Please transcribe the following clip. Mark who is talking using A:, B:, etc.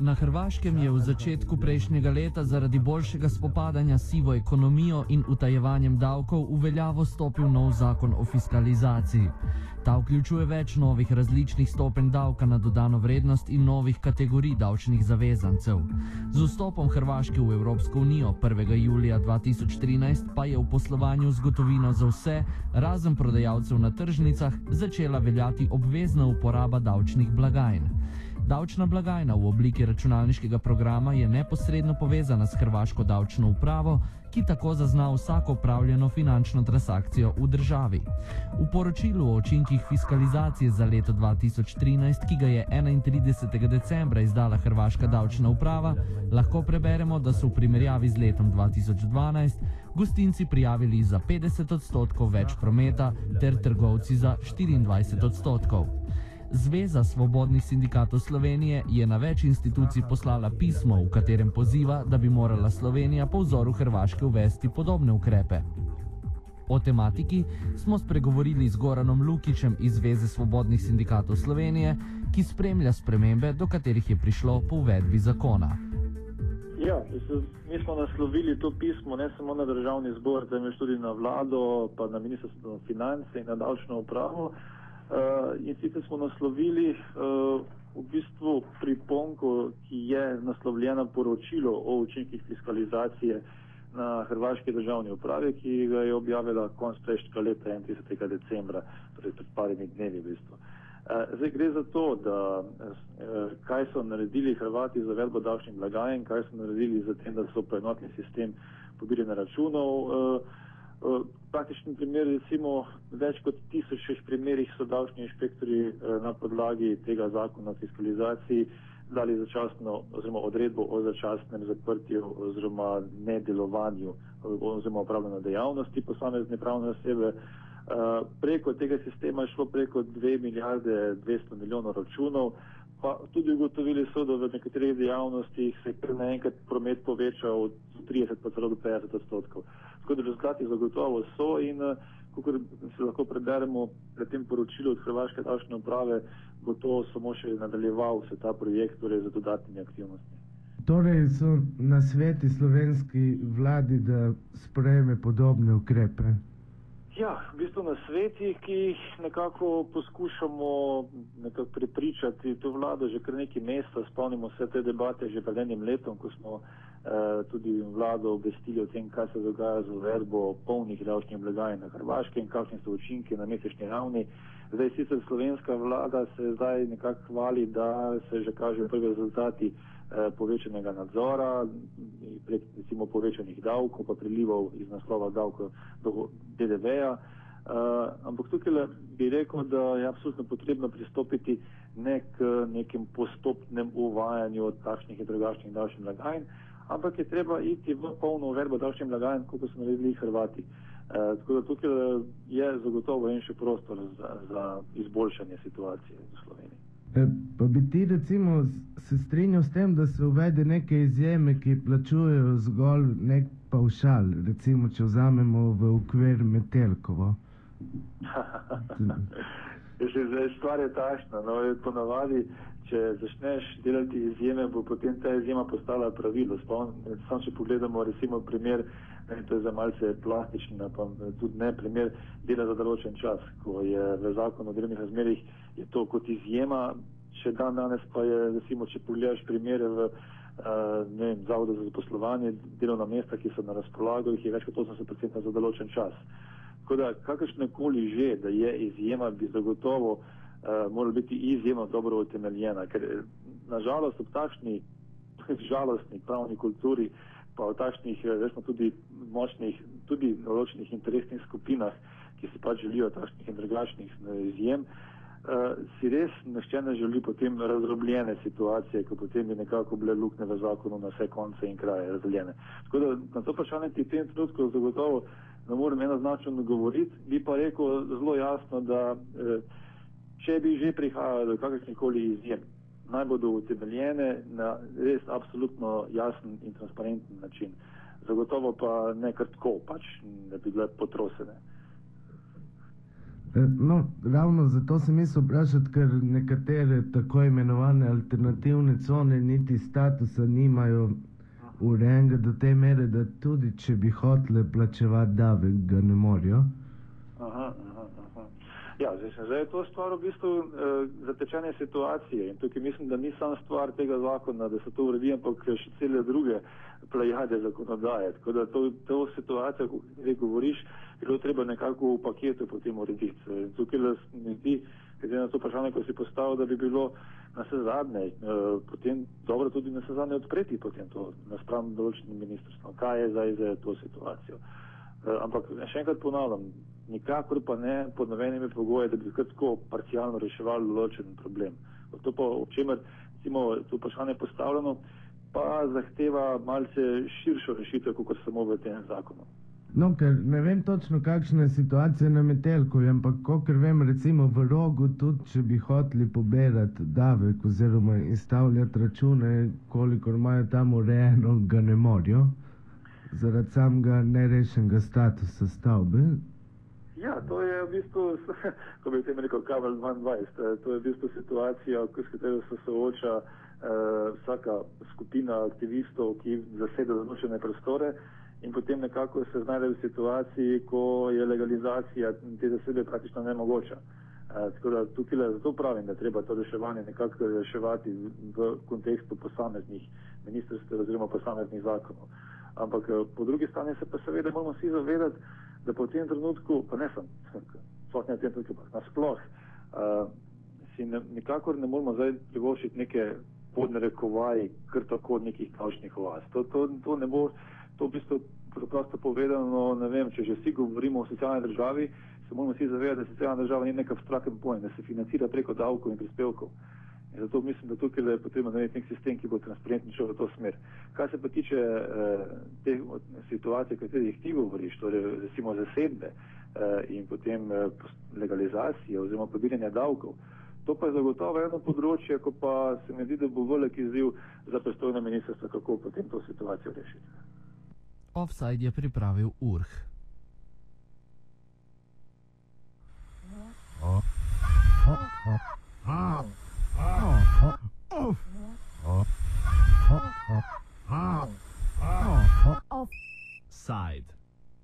A: Na Hrvaškem je v začetku prejšnjega leta zaradi boljšega spopadanja s sivo ekonomijo in utajevanjem davkov v veljavo stopil nov zakon o fiskalizaciji. Ta vključuje več novih različnih stopenj davka na dodano vrednost in novih kategorij davčnih zavezancev. Z vstopom Hrvaške v Evropsko unijo 1. julija 2013 pa je v poslovanju z gotovino za vse, razen prodajalcev na tržnicah, začela veljati obvezna uporaba davčnih blagajn. Davčna blagajna v obliki računalniškega programa je neposredno povezana s hrvaško davčno upravo, ki tako zazna vsako upravljeno finančno transakcijo v državi. V poročilu o učinkih fiskalizacije za leto 2013, ki ga je 31. decembra izdala hrvaška davčna uprava, lahko preberemo, da so v primerjavi z letom 2012 gostinci prijavili za 50 odstotkov več prometa ter trgovci za 24 odstotkov. Zveza svobodnih sindikatov Slovenije je na več institucij poslala pismo, v katerem poziva, da bi morala Slovenija po vzoru Hrvaške uvesti podobne ukrepe. O tematiki smo spregovorili z Goranom Lukičem iz Zveze svobodnih sindikatov Slovenije, ki spremlja spremembe, do katerih je prišlo po uvedbi zakona.
B: Ja, mi smo naslovili to pismo ne samo na državni zbor, temveč tudi na vlado, pa na ministrstvo za finance in na davčno upravo. Uh, in sicer smo naslovili uh, v bistvu priponko, ki je naslovljena poročilo o učinkih fiskalizacije na Hrvaški državni upravi, ki ga je objavila konc prejšnjega leta 31. decembra, torej pred parimi dnevi v bistvu. Uh, zdaj gre za to, da kaj so naredili Hrvati za vedbo davčnih blagajn, kaj so naredili za tem, da so poenotili sistem pobiranja računov. Uh, praktični primer, recimo več kot tisoč primerih so davčni inšpektori eh, na podlagi tega zakona o fiskalizaciji dali začasno oziroma odredbo o začasnem zaprtju oziroma nedelovanju oziroma upravljanju dejavnosti posamezne pravne osebe. Preko tega sistema je šlo preko 2 milijarde 200 milijonov računov, pa tudi ugotovili so, da v nekaterih dejavnostih se je kar naenkrat promet povečal od 30 pa celo do 50 odstotkov. Tako da rezultati zagotovo so in eh, kot se lahko preberemo pred tem poročilu od Hrvaške davčne uprave, bo to samo še nadaljeval se ta projekt torej za dodatnimi aktivnostmi.
C: Torej so na sveti slovenski vladi, da sprejme podobne ukrepe.
B: Ja, v bistvu na svetih, ki jih nekako poskušamo nekako prepričati to vlado že kar nekaj mesta, spomnimo se te debate že pred enim letom, ko smo tudi vlado obvestili o tem, kaj se dogaja z uvedbo polnih davčnih blagajn na Hrvaške in kakšni so učinki na mesečni ravni. Zdaj sicer slovenska vlada se zdaj nekako hvali, da se že kažejo prvi rezultati eh, povečanega nadzora, prek recimo povečanih davkov, pa prilivov iz naslova davkov do DDV-ja. Uh, ampak tukaj bi rekel, da je absolutno potrebno pristopiti ne k nekim postopnem uvajanju takšnih in drugačnih davčnih blagajn, ampak je treba iti v polno uvedbo davčnih blagajn, kot so naredili Hrvati. Uh, tako da tukaj je zagotovo en še prostor za, za izboljšanje situacije v Sloveniji.
C: E, pa bi ti recimo se strinjal s tem, da se uvede neke izjeme, ki plačujejo zgolj nek paušal, recimo če vzamemo v ukvir Metelkovo?
B: Stvar je tašna, no, ponavadi, če začneš delati izjeme, bo potem ta izjema postala pravilo. Sam, če pogledamo, recimo, primer, ne, to je za malce plastičen, pa tudi ne primer dela za določen čas, ko je v zakonu o delovnih razmerih, je to kot izjema, še dan danes pa je, recimo, če pogledaš primere v uh, vem, zavodu za zaposlovanje, delovna mesta, ki so na razpolago, jih je več kot 80% za določen čas. Tako da, kakršne koli že, da je izjema, bi zagotovo uh, mora biti izjemno dobro utemeljena, ker eh, nažalost v takšni žalostni pravni kulturi, pa v takšnih, resno tudi močnih, tudi določenih interesnih skupinah, ki si pač želijo takšnih in drugačnih izjem, uh, si res nešče ne želi potem razrobljene situacije, ko potem bi nekako bile lukne v zakonu na vse konce in kraje razdeljene. Tako da na to vprašanje ti v tem trenutku zagotovo ne morem enoznačno govoriti, bi pa rekel zelo jasno, da uh, če bi že prihajalo do kakršnih koli izjem, naj bodo utemeljene na res absolutno jasen in transparenten način. Zagotovo pa ne kar tako, pač ne bi bile potrosene.
C: Eh, No, ravno zato sem mislil vprašati, ker nekatere tako imenovane alternativne cone niti statusa nimajo urejenega do te mere, da tudi če bi hotele plačevati davek, ga ne morejo.
B: Aha, aha, aha. Ja, zdaj, zdaj je to stvar v bistvu eh, zatečene situacije in tukaj mislim, da ni samo stvar tega zakona, da se to uredi, ampak še cele druge plejade zakonodaje. Tako da to, to situacijo, o kateri govoriš, bilo treba nekako v paketu potem urediti. Tukaj se mi zdi, glede na to vprašanje, ko si postavil, da bi bilo na vse zadnje, eh, potem dobro tudi na vse zadnje odpreti potem to nasprem določenim ministrstvom. Kaj je zdaj za to situacijo? Eh, Ampak še enkrat ponavljam, nikakor pa ne pod nobenimi pogoji, da bi kar tako parcialno reševali določen problem. To pa, o čemer recimo to vprašanje postavljeno, pa zahteva malce širšo rešitev, kot samo v tem zakonu.
C: No, ker ne vem točno, kakšna je situacija na Metelkovi, ampak kolikor vem, recimo v rogu, tudi če bi hoteli poberati davek oziroma izstavljati račune, kolikor imajo tam urejeno, ga ne morejo, zaradi samega nerešenega statusa stavbe.
B: Ja, to je v bistvu, ko bi tem rekel, kavel 22, eh, to je v bistvu situacija, s katero se sooča eh, vsaka skupina aktivistov, ki zaseda določene prostore in potem nekako se znajde v situaciji, ko je legalizacija te zasebe praktično nemogoča. Eh, tako da tukaj le zato pravim, da treba to reševanje nekako reševati v, v kontekstu posameznih ministrstv oziroma posameznih zakonov. Ampak eh, po drugi strani se pa seveda moramo vsi zavedati, da pa v tem trenutku, pa ne sem, sploh ne v tem trenutku, ampak nasploh, uh, si ne, nikakor ne moramo zdaj privoščiti neke podnarekovaj, kar tako nekih davčnih oaz. To, to, to ne bo, to v bistvu preprosto povedano, ne vem, če že vsi govorimo o socialni državi, se moramo vsi zavedati, da socialna država ni nek abstrakten pojem, da se financira preko davkov in prispevkov. In zato mislim, da tukaj je potrebno narediti nek sistem, ki bo transparentno šel v to smer. Kar se pa tiče eh, te situacije, o katerih ti govoriš, torej recimo zasedbe eh, in potem eh, legalizacije oziroma pobiranja davkov, to pa je zagotovo eno področje, ko pa se mi zdi, da bo velik izziv za pristojno ministrstvo, kako potem to situacijo rešiti.
A: Offside je pripravil Urh.